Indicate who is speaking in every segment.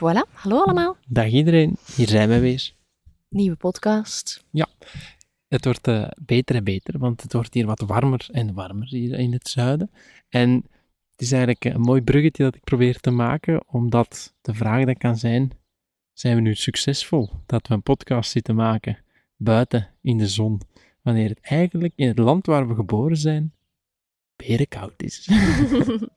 Speaker 1: Voilà, hallo allemaal.
Speaker 2: Dag iedereen, hier zijn we weer.
Speaker 1: Nieuwe podcast.
Speaker 2: Ja, het wordt eh, beter en beter, want het wordt hier wat warmer en warmer hier in het zuiden. En het is eigenlijk een mooi bruggetje dat ik probeer te maken, omdat de vraag dan kan zijn, zijn we nu succesvol dat we een podcast zitten maken buiten in de zon, wanneer het eigenlijk in het land waar we geboren zijn, koud is? dat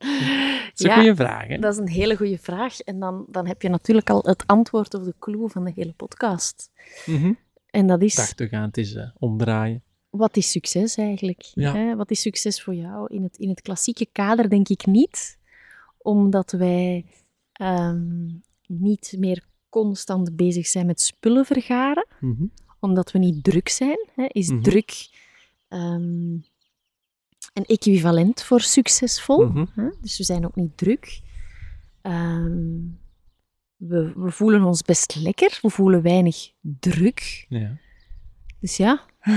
Speaker 2: is een goede vraag, hè?
Speaker 1: Dat is een hele goede vraag. En dan, dan heb je natuurlijk al het antwoord of de clue van de hele podcast.
Speaker 2: Mhm.
Speaker 1: En dat is,
Speaker 2: we gaan het eens eh, omdraaien.
Speaker 1: wat is succes eigenlijk?
Speaker 2: Ja.
Speaker 1: Hè? Wat is succes voor jou? In het, in het klassieke kader denk ik niet, omdat wij ehm, niet meer constant bezig zijn met spullen vergaren,
Speaker 2: Mhm.
Speaker 1: omdat we niet druk zijn. Hè? Is
Speaker 2: Mhm.
Speaker 1: druk ehm, een equivalent voor succesvol?
Speaker 2: Mhm.
Speaker 1: Hè? Dus we zijn ook niet druk. Ehm, we, we voelen ons best lekker. We voelen weinig druk.
Speaker 2: Ja.
Speaker 1: Dus ja,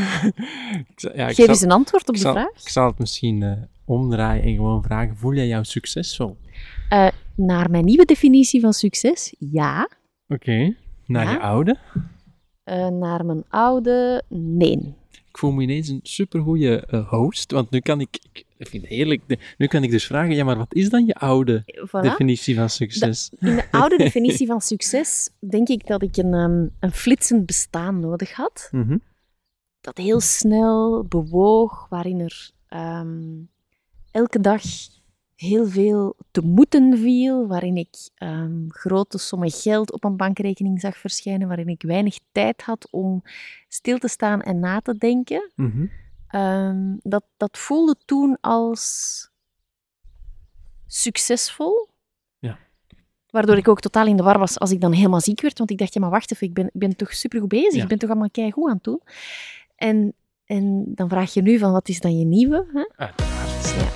Speaker 2: ja, ik
Speaker 1: geef
Speaker 2: zal-
Speaker 1: eens een antwoord op de
Speaker 2: zal,
Speaker 1: vraag.
Speaker 2: Ik zal het misschien eh, omdraaien en gewoon vragen, voel jij jou succesvol?
Speaker 1: Eh, naar mijn nieuwe definitie van succes, ja.
Speaker 2: Oké. Naar
Speaker 1: Ja?
Speaker 2: je oude?
Speaker 1: Eh, naar mijn oude, nee.
Speaker 2: Ik voel me ineens een supergoeie eh, host, want nu kan ik, ik vind het heerlijk, nu kan ik dus vragen, ja, maar wat is dan je oude
Speaker 1: Voilà.
Speaker 2: definitie van succes?
Speaker 1: In de oude definitie van succes denk ik dat ik een, ehm, een flitsend bestaan nodig had.
Speaker 2: Mhm.
Speaker 1: dat heel snel bewoog, waarin er ehm, elke dag heel veel te moeten viel, waarin ik ehm, grote sommen geld op een bankrekening zag verschijnen, waarin ik weinig tijd had om stil te staan en na te denken.
Speaker 2: Mhm.
Speaker 1: Ehm, dat, dat voelde toen als succesvol.
Speaker 2: Ja.
Speaker 1: Waardoor ik ook totaal in de war was als ik dan helemaal ziek werd. Want ik dacht, ja, maar wacht even, ik ben, ik ben toch supergoed bezig.
Speaker 2: Ja.
Speaker 1: Ik ben toch allemaal keigoed aan het doen. En, en dan vraag je nu van, wat is dan je nieuwe? Hè?
Speaker 2: Uiteraard.
Speaker 1: Ja.